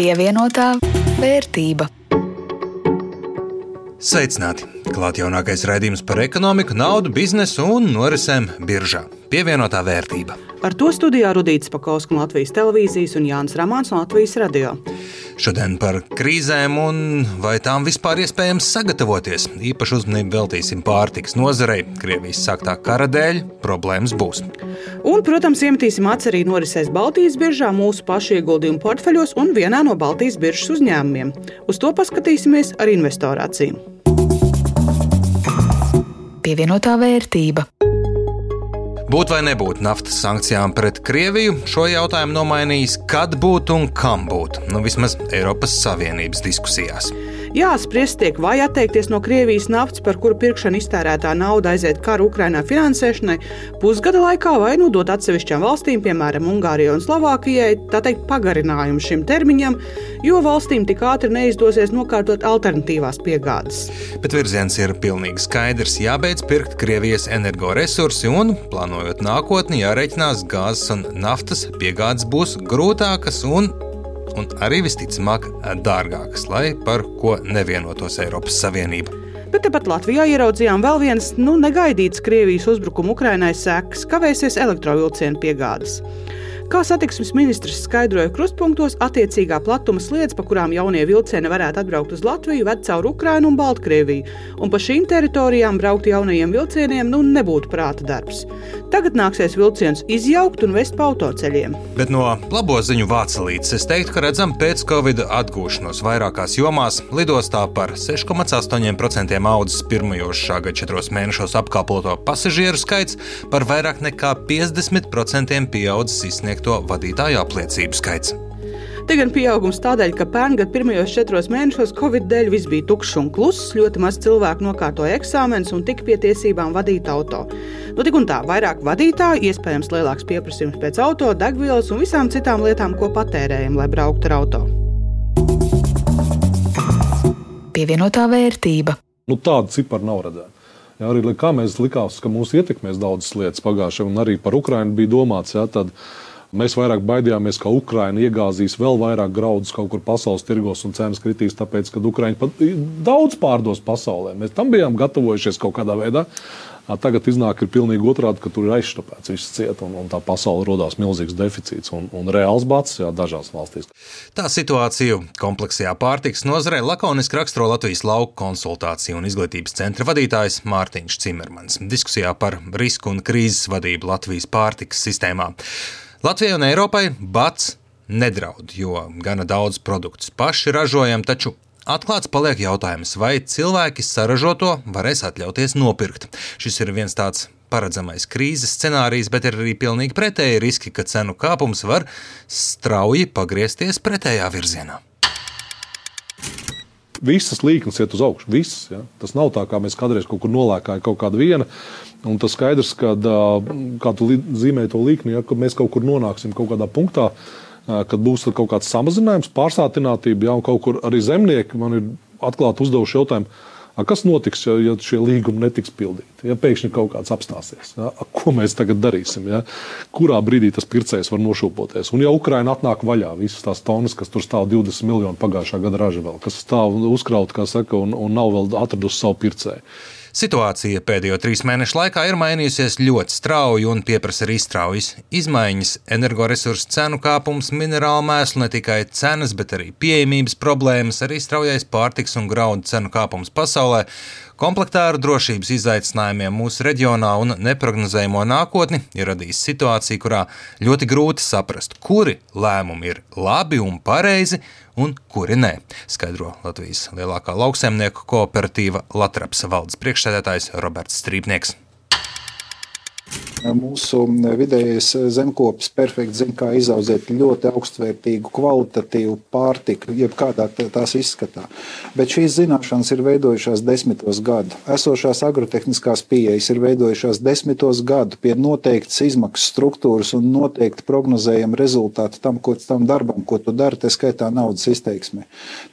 Pievienotā vērtība. Sveicināti! Klāt jaunākais raidījums par ekonomiku, naudu, biznesu un norisēm biržā. Pievienotā vērtība. Ar to studijā Rudīts Pakausks no Latvijas televīzijas un Jānis Ramāns no Latvijas radio. Šodien par krīzēm un vai tām vispār iespējams sagatavoties. Īpaši uzmanību veltīsim pārtiks nozarei. Krievijas sāktā kara dēļ problēmas būs. Un, protams, iemetīsim acis arī norisēs Baltijas biržā mūsu pašu ieguldījumu portfeļos un vienā no Baltijas biržas uzņēmumiem. Uz to paskatīsimies ar investorāciju. Pievienotā vērtība. Būt vai nebūt naftas sankcijām pret Krieviju, šo jautājumu nomainījis, kad būt un kam būt. Nu, vismaz Eiropas Savienības diskusijās. Jāspriest tiek, vai atteikties no Krievijas naftas, par kuru pirkšanu iztērētā nauda aiziet kara Ukrainā finansēšanai, pusgada laikā vai nodot atsevišķām valstīm, piemēram, Ungārijai un Slovākijai, tā teikt, pagarinājumu šim termiņam, jo valstīm tik ātri neizdosies nokārtot alternatīvās piegādes. Bet virziens ir pilnīgi skaidrs. Jābeidz pirkt Krievijas energoresursi un, plānojot nākotni, jārēķinās gāzes un naftas piegādes būs grūtākas un un arī visticamāk dārgākas, lai par ko nevienotos Eiropas Savienība. Bet tepat Latvijā ieraudzījām vēl vienas nu, negaidītas Krievijas uzbrukuma Ukrainai sekas, kavēsies elektrovilcienu piegādes. Kā satiksmes ministrs skaidroja krustpunktos, attiecīgā platuma sliedas, pa kurām jaunie vilcieni varētu atbraukt uz Latviju, ved cauri Ukrajinu un Baltkrieviju, un pa šīm teritorijām braukt jaunajiem vilcieniem nu nebūtu prāta darbs. Tagad nāksies vilcienus izjaukt un vest pa autoceļiem. Bet no labo ziņu vācelītes es teiktu, ka redzam pēc Covid atgūšanos vairākās jomās. Lidostā par 6,8% audzis pirmajos šā gada četros mēnešos apkalpoto pasažieru skaits, par vairāk nekā 50% pieaudzis izsniegt sniegto vadītāju apliecību skaits. Te gan pieaugums tādēļ, ka pērngad pirmajos četros mēnešos Covid dēļ viss bija tukšs un kluss, ļoti maz cilvēku nokārtoja eksāmenus un tika pie tiesībām vadīt auto. Nu, tik un tā, vairāk vadītāju, iespējams lielāks pieprasījums pēc auto, degvielas un visām citām lietām, ko patērējam, lai brauktu ar auto. Pievienotā vērtība. Nu, tāda cipara nav redzēta. Jā, arī kā mēs likās, ka mūs ietekmēs daudzas lietas pagājušajā, un arī par Ukrajinu bija domāts. Jā, tad, Mēs vairāk baidījāmies, ka Ukraiņa iegāzīs vēl vairāk graudus kaut kur pasaules tirgos un cenas kritīs, tāpēc, ka Ukraiņa pat daudz pārdos pasaulē. Mēs tam bijām gatavojušies kaut kādā veidā. Tagad iznāk, ir pilnīgi otrādi, ka tur ir aizštapēts viss ciet, un, un tā pasaule radās milzīgs deficīts un, un reāls bats jā, dažās valstīs. Tā situācija kompleksajā pārtiks nozarē lakoniski raksturo Latvijas lauku konsultāciju un izglītības centra vadītājs Mārtiņš Cimermans diskusijā par risku un krīzes vadību Latvijas pārtiks sistēmā. Latvijai un Eiropai bats nedraud, jo gana daudz produktus paši ražojam, taču Atklāts paliek jautājums, vai cilvēki saražoto varēs atļauties nopirkt. Šis ir viens tāds paredzamais krīzes scenārijs, bet ir arī pilnīgi pretēji riski, ka cenu kāpums var strauji pagriezties pretējā virzienā. Visas līnijas iet uz augšu. Visas, ja? Tas nav tā, kā mēs kādreiz kaut kur nolēkājām kaut kādu vienu. Un tas skaidrs, ka, kā tu zīmē to līniju, ja, ka mēs kaut kur nonāksim kaut kādā punktā, kad būs kaut kāds samazinājums, pārsātinātība, ja kaut kur arī zemnieki man ir atklāti uzdevuši jautājumu. Kas notiks, ja, ja šie līgumi netiks pildīti? Ja pēkšņi kaut kāds apstāsies, ja? ko mēs tagad darīsim? Ja? Kurā brīdī tas pircējs var nošūpoties? Un ja Ukraina atnāk vaļā, visas tās tonnas, kas tur stāv 20 miljonu pagājušā gada raža vēl, kas stāv uzkrauta, kā saka, un, un nav vēl atradusi savu pircēju. Situācija pēdējo trīs mēnešu laikā ir mainījusies ļoti strauji un pieprasa arī straujas izmaiņas. Energoresursu cenu kāpums, minerālu mēslu, ne tikai cenas, bet arī pieejamības problēmas, arī straujais pārtiks un graudu cenu kāpums pasaulē Komplektā ar drošības izaicinājumiem mūsu reģionā un neparedzējamo nākotni ir radījis situācija, kurā ļoti grūti saprast, kuri lēmumi ir labi un pareizi un kuri nē, skaidro Latvijas lielākā lauksaimnieku kooperatīva Latvijas valdes priekšsēdētājs Roberts Strīpnieks. Mūsu vidējais zemkopis perfekti zina, kā izaudzēt ļoti augstvērtīgu, kvalitatīvu pārtiku, jebkādā tās izskatā. Bet šīs zināšanas ir veidojušās desmitos gadu. Esošās agrotehniskās pieejas ir veidojušās desmitos gadu pie noteiktas izmaksu struktūras un noteikti prognozējama rezultāti tam, ko, tam darbam, ko tu dari, tā skaitā naudas izteiksmē.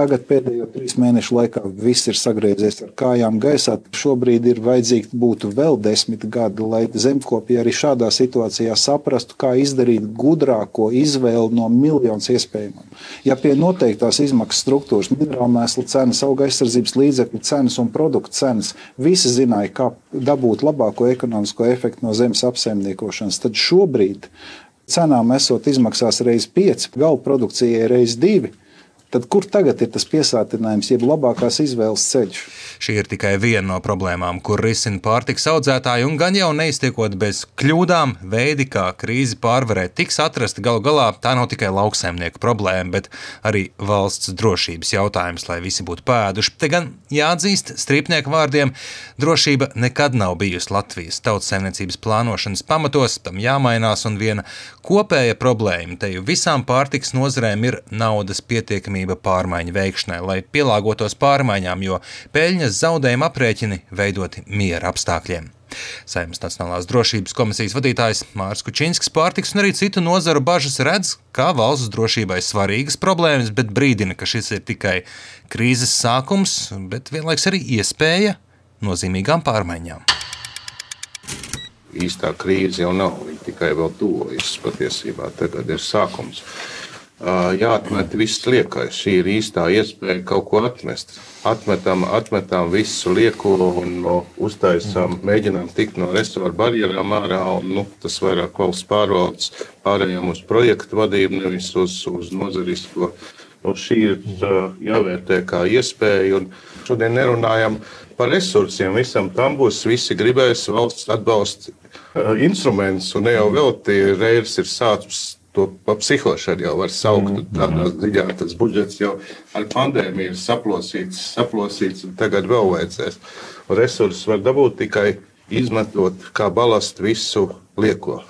Tagad pēdējo trīs mēnešu laikā viss ir sagriezies ar kājām gaisā. Šobrīd ir vajadzīgi būtu vēl desmit gadi, lai zemkopi zemkopji arī šādā situācijā saprastu, kā izdarīt gudrāko izvēli no miljoniem iespējamiem. Ja pie noteiktās izmaksu struktūras, minerālu mēslu cenas, auga aizsardzības līdzekļu cenas un produktu cenas, visi zināja, kā dabūt labāko ekonomisko efektu no zemes apsaimniekošanas, tad šobrīd cenām esot izmaksās reizes 5, gala produkcijai reizes 2 Tad kur tagad ir tas piesātinājums, jeb labākās izvēles ceļš? Šī ir tikai viena no problēmām, kur risina pārtiks audzētāji, un gan jau neiztiekot bez kļūdām, veidi, kā krīzi pārvarēt, tiks atrasti galu galā. Tā nav tikai lauksaimnieku problēma, bet arī valsts drošības jautājums, lai visi būtu pēduši. Te gan jāatzīst, strīpnieku vārdiem, drošība nekad nav bijusi Latvijas tautsēmniecības plānošanas pamatos, tam jāmainās, un viena kopēja problēma te jau visām pārtiks nozarēm ir naudas pietiekamība uzmanība pārmaiņu veikšanai, lai pielāgotos pārmaiņām, jo peļņas zaudējuma aprēķini veidoti miera apstākļiem. Saimnes Nacionālās drošības komisijas vadītājs Mārcis Kučinskis pārtiks un arī citu nozaru bažas redz, kā valsts drošībai svarīgas problēmas, bet brīdina, ka šis ir tikai krīzes sākums, bet vienlaiks arī iespēja nozīmīgām pārmaiņām. Īstā krīze jau nav, viņa tikai vēl tuvojas. Patiesībā tagad ir sākums jāatmet viss liekais. Šī ir īstā iespēja kaut ko atmest. Atmetam, atmetam visu lieko un no, uztaisām, mēģinām tikt no restoranā barjerām ārā. Un, nu, tas vairāk valsts pārvaldes pārējām uz projektu vadību, nevis uz, uz nozarisko. Nu, šī ir jāvērtē kā iespēja. Šodien nerunājam par resursiem. Visam tam būs visi gribēs valsts atbalsta instruments. Un ne jau vēl tie reirs ir sācis to pa psihošanu jau var saukt. Mm. Tādā ziņā tas budžets jau ar pandēmiju ir saplosīts, saplosīts un tagad vēl vajadzēs. Resursus var dabūt tikai izmetot kā balastu visu lieko.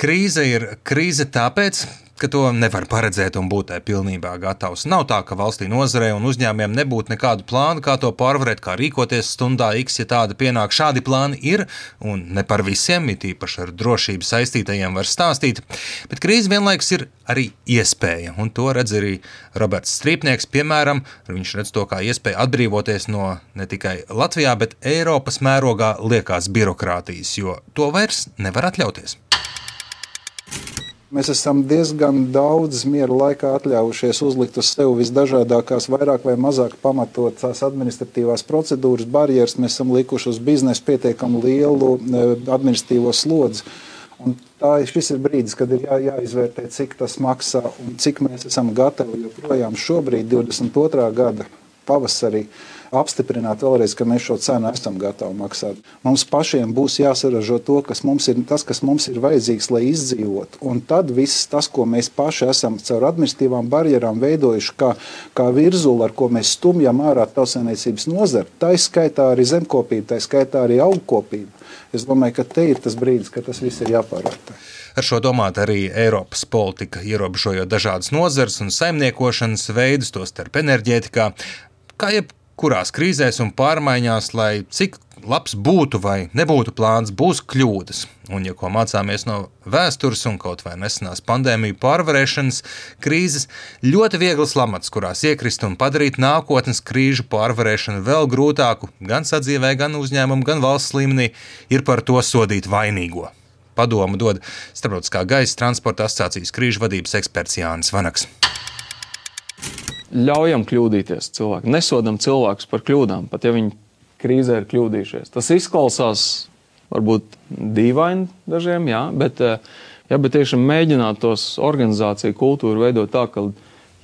Krīze ir krīze tāpēc, ka to nevar paredzēt un būt pilnībā gatavs. Nav tā, ka valstī nozarei un uzņēmumiem nebūtu nekādu plānu, kā to pārvarēt, kā rīkoties stundā X, ja tāda pienāk. Šādi plāni ir, un ne par visiem, it īpaši ar drošību saistītajiem, var stāstīt. Bet krīze vienlaikus ir arī iespēja, un to redz arī Roberts Strīpnieks. Piemēram, viņš redz to kā iespēju atbrīvoties no ne tikai Latvijā, bet Eiropas mērogā liekās birokrātijas, jo to vairs nevar atļauties. Mēs esam diezgan daudz miera laikā atļaujušies uzlikt uz sevi visdažādākās, vairāk vai mazāk pamatotās administratīvās procedūras, barjeras. Mēs esam likuši uz biznesu pietiekami lielu e, administratīvo slodzi. Un tā, šis ir brīdis, kad ir jā, jāizvērtē, cik tas maksā un cik mēs esam gatavi joprojām šobrīd, 22. gada pavasarī, apstiprināt vēlreiz, ka mēs šo cenu esam gatavi maksāt. Mums pašiem būs jāsaražo to, kas mums ir, tas, kas mums ir vajadzīgs, lai izdzīvotu. Un tad viss tas, ko mēs paši esam caur administratīvām barjerām veidojuši, kā, kā virzuli, ar ko mēs stumjam ārā tautsēmniecības nozari, tā izskaitā arī zemkopība, tā izskaitā arī augkopība. Es domāju, ka te ir tas brīdis, kad tas viss ir jāpārvērtē. Ar šo domāt arī Eiropas politika, ierobežojot dažādas nozares un saimniekošanas veidus, tostarp enerģētikā. Kā jebkurā kurās krīzēs un pārmaiņās, lai cik labs būtu vai nebūtu plāns, būs kļūdas. Un, ja ko mācāmies no vēstures un kaut vai nesenās pandēmiju pārvarēšanas krīzes, ļoti viegls lamats, kurās iekrist un padarīt nākotnes krīžu pārvarēšanu vēl grūtāku, gan sadzīvē, gan uzņēmumu, gan valsts līmenī, ir par to sodīt vainīgo. Padomu dod Starptautiskā gaisa transporta asociācijas krīžu vadības eksperts Jānis Vanaks ļaujam kļūdīties cilvēkiem, nesodam cilvēkus par kļūdām, pat ja viņi krīzē ir kļūdījušies. Tas izklausās varbūt dīvaini dažiem, jā, bet, eh, jā, bet tiešām mēģināt tos organizāciju kultūru veidot tā, ka,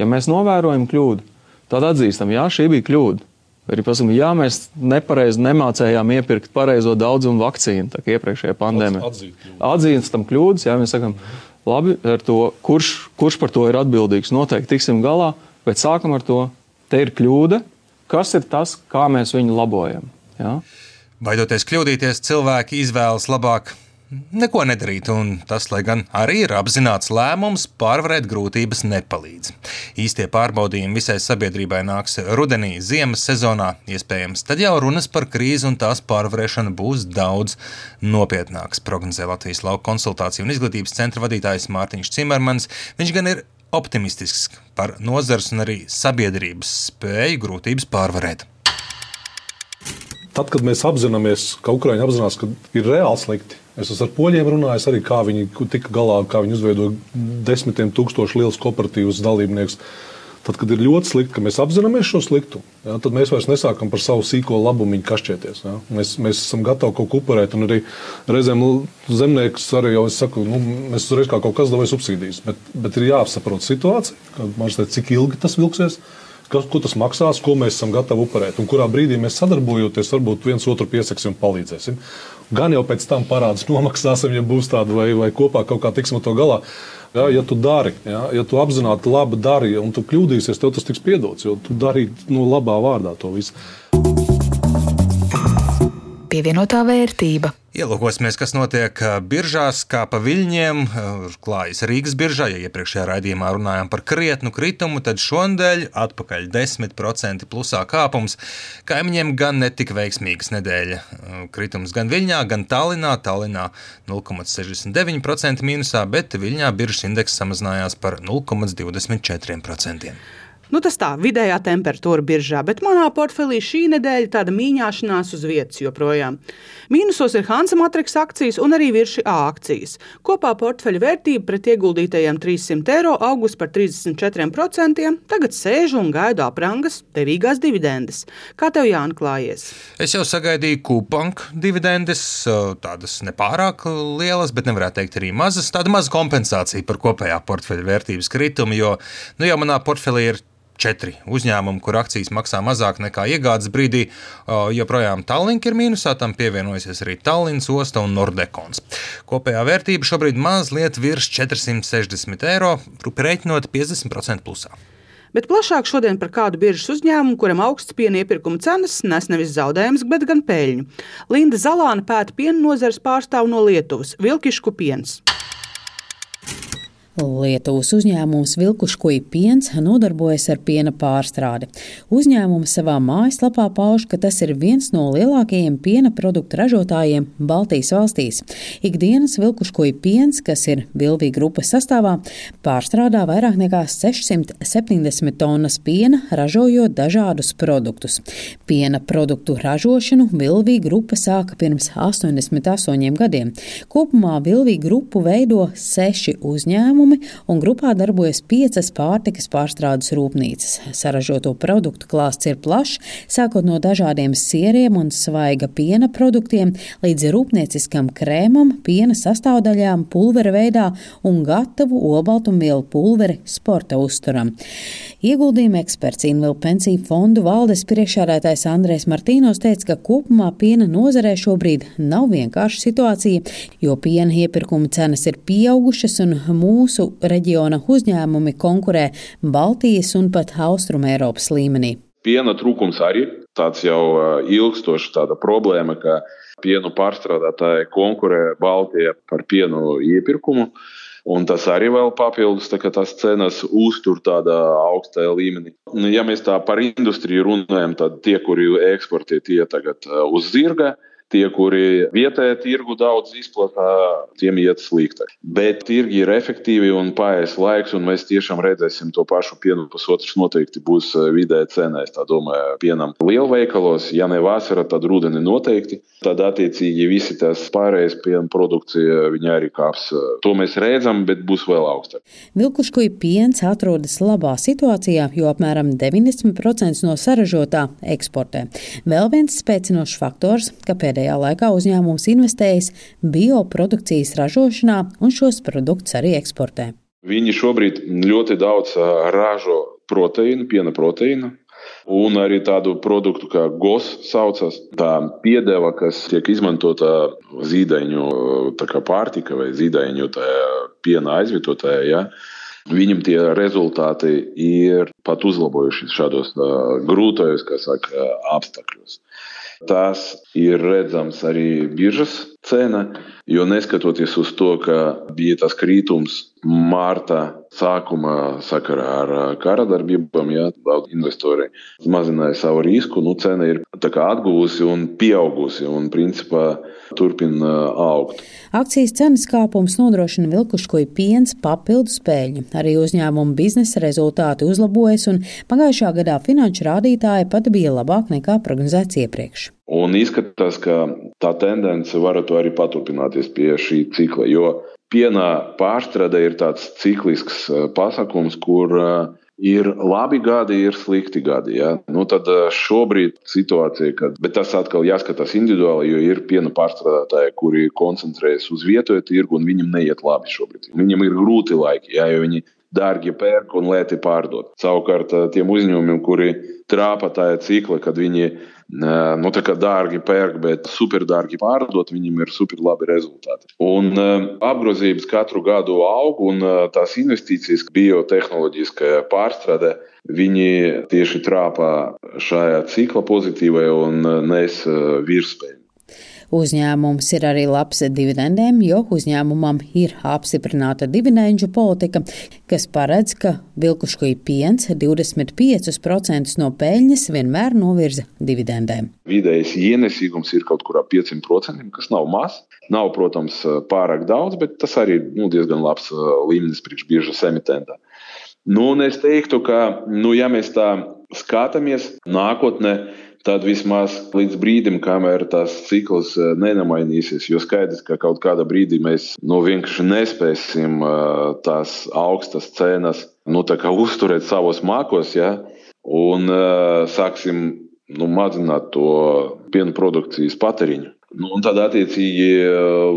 ja mēs novērojam kļūdu, tad atzīstam, jā, šī bija kļūda. Arī pasakām, jā, mēs nepareizi nemācējām iepirkt pareizo daudzumu vakcīnu, tā kā iepriekšējā pandēmijā. Atzīstam kļūdas, jā, mēs sakām, labi, to, kurš, kurš par to ir atbildīgs, noteikti tiksim galā. Bet sākam ar to, te ir kļūda, kas ir tas, kā mēs viņu labojam. Ja? Baidoties kļūdīties, cilvēki izvēlas labāk neko nedarīt, un tas, lai gan arī ir apzināts lēmums, pārvarēt grūtības nepalīdz. Īstie pārbaudījumi visai sabiedrībai nāks rudenī, ziemas sezonā, iespējams, tad jau runas par krīzi un tās pārvarēšanu būs daudz nopietnākas, prognozē Latvijas lauka konsultāciju un izglītības centra vadītājs Mārtiņš Cimermans. Viņš gan ir optimistisks par nozars un arī sabiedrības spēju grūtības pārvarēt. Tad, kad mēs apzināmies, ka Ukraiņa apzinās, ka ir reāli slikti, Es esmu ar poļiem runājis arī, kā viņi tika galā, kā viņi izveidoja desmitiem tūkstošu lielus kooperatīvus dalībniekus. Tad, kad ir ļoti slikti, ka mēs apzināmies šo sliktumu, ja, tad mēs vairs nesākam par savu sīko labumu kašķēties. Ja. Mēs, mēs esam gatavi kaut ko upurēt, arī reizēm zemnieks arī jau saka, nu, mēs uzreiz kā kaut kas devai subsīdijas. Bet, bet ir jāsaprot situācija, teica, cik ilgi tas vilksies. Kas, ko tas maksās, ko mēs esam gatavi upurēt, un kurā brīdī mēs sadarbojoties, varbūt viens otru pieseksim un palīdzēsim. Gan jau pēc tam parādus nomaksāsim, ja būs tāda, vai, vai kopā kaut kā tiksim to galā. Ja, ja tu dari, ja, ja tu apzināti labi dari, un tu kļūdīsies, tev tas tiks piedots, jo tu darīji no labā vārdā to visu. Pievienotā vērtība. Ielūkosimies, kas notiek biržās, kā pa viļņiem klājas Rīgas biržā. Ja iepriekšējā raidījumā runājām par krietnu kritumu, tad šonadēļ atpakaļ 10% plusā kāpums. Kaimiņiem gan netika veiksmīgas nedēļa. Kritums gan Viļņā, gan Tallinā. Tallinā 0,69% mīnusā, bet Viļņā biržas indeks samazinājās par 0,24%. Nu, tas tā, vidējā temperatūra biržā, bet manā portfelī šī nedēļa tāda mīņāšanās uz vietas joprojām. Mīnusos ir Hansa matriks akcijas un arī virši A akcijas. Kopā portfeļa vērtība pret ieguldītajiem 300 eiro augus par 34%, tagad sēžu un gaidu aprangas devīgās dividendes. Kā tev jāatklājies? Es jau sagaidīju kupanku dividendes, tādas nepārāk lielas, bet nevarētu teikt arī mazas. Tāda maza kompensācija par kopējā portfeļa vērtības kritumu, jo nu, jau manā portfelī ir četri uzņēmumi, kur akcijas maksā mazāk nekā iegādes brīdī. Joprojām Tallink ir mīnusā, tam pievienojusies arī Tallinas osta un Nordekons. Kopējā vērtība šobrīd mazliet virs 460 eiro, rēķinot 50% plusā. Bet plašāk šodien par kādu biržas uzņēmumu, kuram augsts piena iepirkuma cenas nes nevis zaudējumus, bet gan peļņu. Linda Zalāna pēta piena nozares pārstāvu no Lietuvas - Vilkišku piens. Lietuvas uzņēmums Vilkuškoja piens nodarbojas ar piena pārstrādi. Uzņēmums savā mājaslapā pauž, ka tas ir viens no lielākajiem piena produktu ražotājiem Baltijas valstīs. Ikdienas Vilkuškoja piens, kas ir Vilvija grupas sastāvā, pārstrādā vairāk nekā 670 tonnas piena, ražojot dažādus produktus. Piena produktu ražošanu Vilvija grupa sāka pirms 88 gadiem. Kopumā Vilvija grupu veido seši uzņēmumi uzņēmumi, un grupā darbojas piecas pārtikas pārstrādes rūpnīcas. Saražoto produktu klāsts ir plašs, sākot no dažādiem sieriem un svaiga piena produktiem līdz rūpnieciskam krēmam, piena sastāvdaļām, pulvera veidā un gatavu olbaltumvielu pulveri sporta uzturam. Ieguldījuma eksperts Invilu pensiju fondu valdes priekšādātājs Andrēs Martīnos teica, ka kopumā piena nozarē šobrīd nav vienkārša situācija, jo piena iepirkuma cenas ir pieaugušas un mūsu mūsu reģiona uzņēmumi konkurē Baltijas un pat Austrum Eiropas līmenī. Piena trūkums arī tāds jau ilgstošs problēma, ka pienu pārstrādātāji konkurē Baltijā par pienu iepirkumu. Un tas arī vēl papildus, tā, ka tās cenas uztur tādā augstā līmenī. Ja mēs tā par industriju runājam, tad tie, kuri eksportē, tie tagad uz zirga, Tie, kuri vietējā tirgu daudz izplatā, tiem iet sliktāk. Bet tirgi ir efektīvi un paies laiks, un mēs tiešām redzēsim to pašu pienu. Pusotrs noteikti būs eh, vidēji cena. Es domāju, pienam lielveikalos, ja ne vasara, tad rudenī noteikti. Tad attiecīgi visi tās pārējais piena produkcija viņi arī kāps. To mēs redzam, bet būs vēl augstāk. Vilkuškuja piens atrodas labā situācijā, jo apmēram 90% no saražotā eksportē. Vēl viens spēcinošs faktors, kāpēc Pēdējā laikā uzņēmums investējis bioprodukcijas ražošanā un šos produktus arī eksportē. Viņi šobrīd ļoti daudz ražo proteīnu, piena proteīnu. Un arī tādu produktu kā GOS saucas, tā piedeva, kas tiek izmantota zīdaiņu pārtika vai zīdaiņu piena aizvietotājā. Ja? Viņam tie rezultāti ir pat uzlabojušies šādos grūtajos, kā saka, apstākļos. Tas ir redzams arī biržas cena, jo neskatoties uz to, ka bija tas krītums mārta sākumā sakarā ar kara darbībām, ja, daudz investori mazināja savu risku, nu cena ir atguvusi un pieaugusi un principā turpina augt. Akcijas cenas kāpums nodrošina vilkuškoju piens papildu spēļu. Arī uzņēmuma biznesa rezultāti uzlabojas, un pagājušā gadā finanšu rādītāji pat bija labāk nekā prognozēts iepriekš. Un izskatās, ka tā tendence varētu arī paturpināties pie šī cikla, jo piena pārstrāde ir tāds ciklisks pasākums, kur ir labi gadi, ir slikti gadi. Ja? Nu, tad šobrīd situācija, kad, bet tas atkal jāskatās individuāli, jo ir piena pārstrādātāji, kuri koncentrējas uz vietējo tirgu, un viņiem neiet labi šobrīd. Viņiem ir grūti laiki, ja? jo viņi dārgi pērk un lēti pārdod. Savukārt tiem uzņēmumiem, kuri trāpa tajā cikla, kad viņi nu, dārgi pērk, bet superdārgi pārdot, viņiem ir super labi rezultāti. Un apgrozības katru gadu aug, un tās investīcijas biotehnoloģiskajā pārstrādē. Viņi tieši trāpā šajā cikla pozitīvajā un nes virspēju. Uzņēmums ir arī labs dividendēm, jo uzņēmumam ir apstiprināta dividendžu politika, kas paredz, ka vilkuškoja piens 25% no peļņas vienmēr novirza dividendēm. Vidējais ienesīgums ir kaut kur ap 500%, kas nav maz. Nav, protams, pārāk daudz, bet tas arī ir nu, diezgan labs līmenis priekš biežas emitenta. Nu, es teiktu, ka, nu, ja mēs tā skatāmies nākotnē, tad vismaz līdz brīdim, kamēr tas cikls eh, nenamainīsies. Jo skaidrs, ka kaut kādā brīdī mēs nu, vienkārši nespēsim eh, tās augstas cenas nu, uzturēt savos mākos, ja? un uh, sāksim nu, mazināt to piena produkcijas patēriņu. Nu, tad, attiecīgi,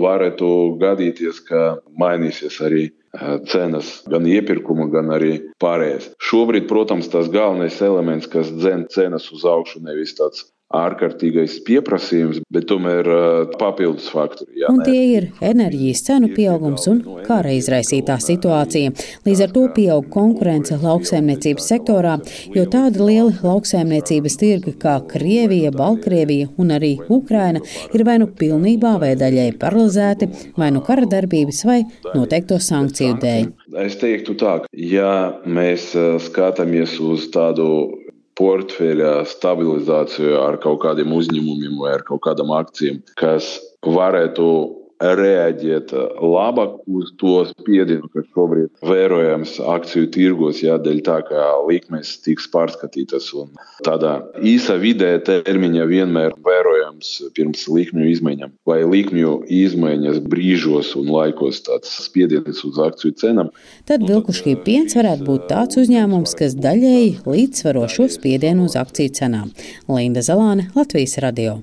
varētu gadīties, ka mainīsies arī cenas, gan iepirkuma, gan arī pārējais. Šobrīd, protams, tas galvenais elements, kas dzen cenas uz augšu, nevis tāds ārkārtīgais pieprasījums, bet tomēr papildus faktori. Jā, un tie ir enerģijas cenu pieaugums un kara izraisītā situācija. Līdz ar to pieaug konkurence lauksaimniecības sektorā, jo tādi lieli lauksaimniecības tirgi kā Krievija, Baltkrievija un arī Ukraina ir vai nu pilnībā vai daļai paralizēti, vai nu kara darbības vai noteikto sankciju dēļ. Es teiktu tā, ja mēs skatāmies uz tādu portfeļa stabilizāciju ar kaut kādiem uzņēmumiem vai ar kaut kādām akcijām, kas varētu reaģēt labāk uz to spiedienu, kas šobrīd vērojams akciju tirgos, jā, dēļ tā, ka likmes tiks pārskatītas. Tādā īsa vidē termiņā vienmēr vērojams pirms likmju izmaiņām vai likmju izmaiņas brīžos un laikos tāds spiediens uz akciju cenām. Tad vilkuškī piens varētu būt tāds uzņēmums, kas daļēji līdzsvaro šo spiedienu uz akciju cenām. Linda Zalāne, Latvijas radio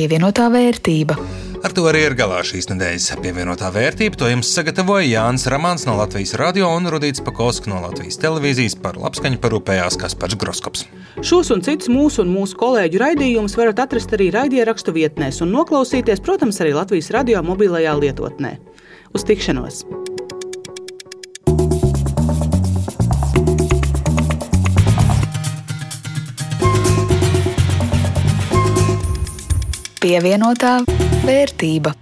pievienotā vērtība. Ar to arī ir galā šīs nedēļas pievienotā vērtība. To jums sagatavoja Jānis Ramāns no Latvijas radio un Rudīts Pakausks no Latvijas televīzijas par labskaņu parūpējās Kaspars Groskops. Šos un citus mūsu un mūsu kolēģu raidījumus varat atrast arī raidierakstu vietnēs un noklausīties, protams, arī Latvijas radio mobilajā lietotnē. Uz tikšanos! pievienotā vērtība.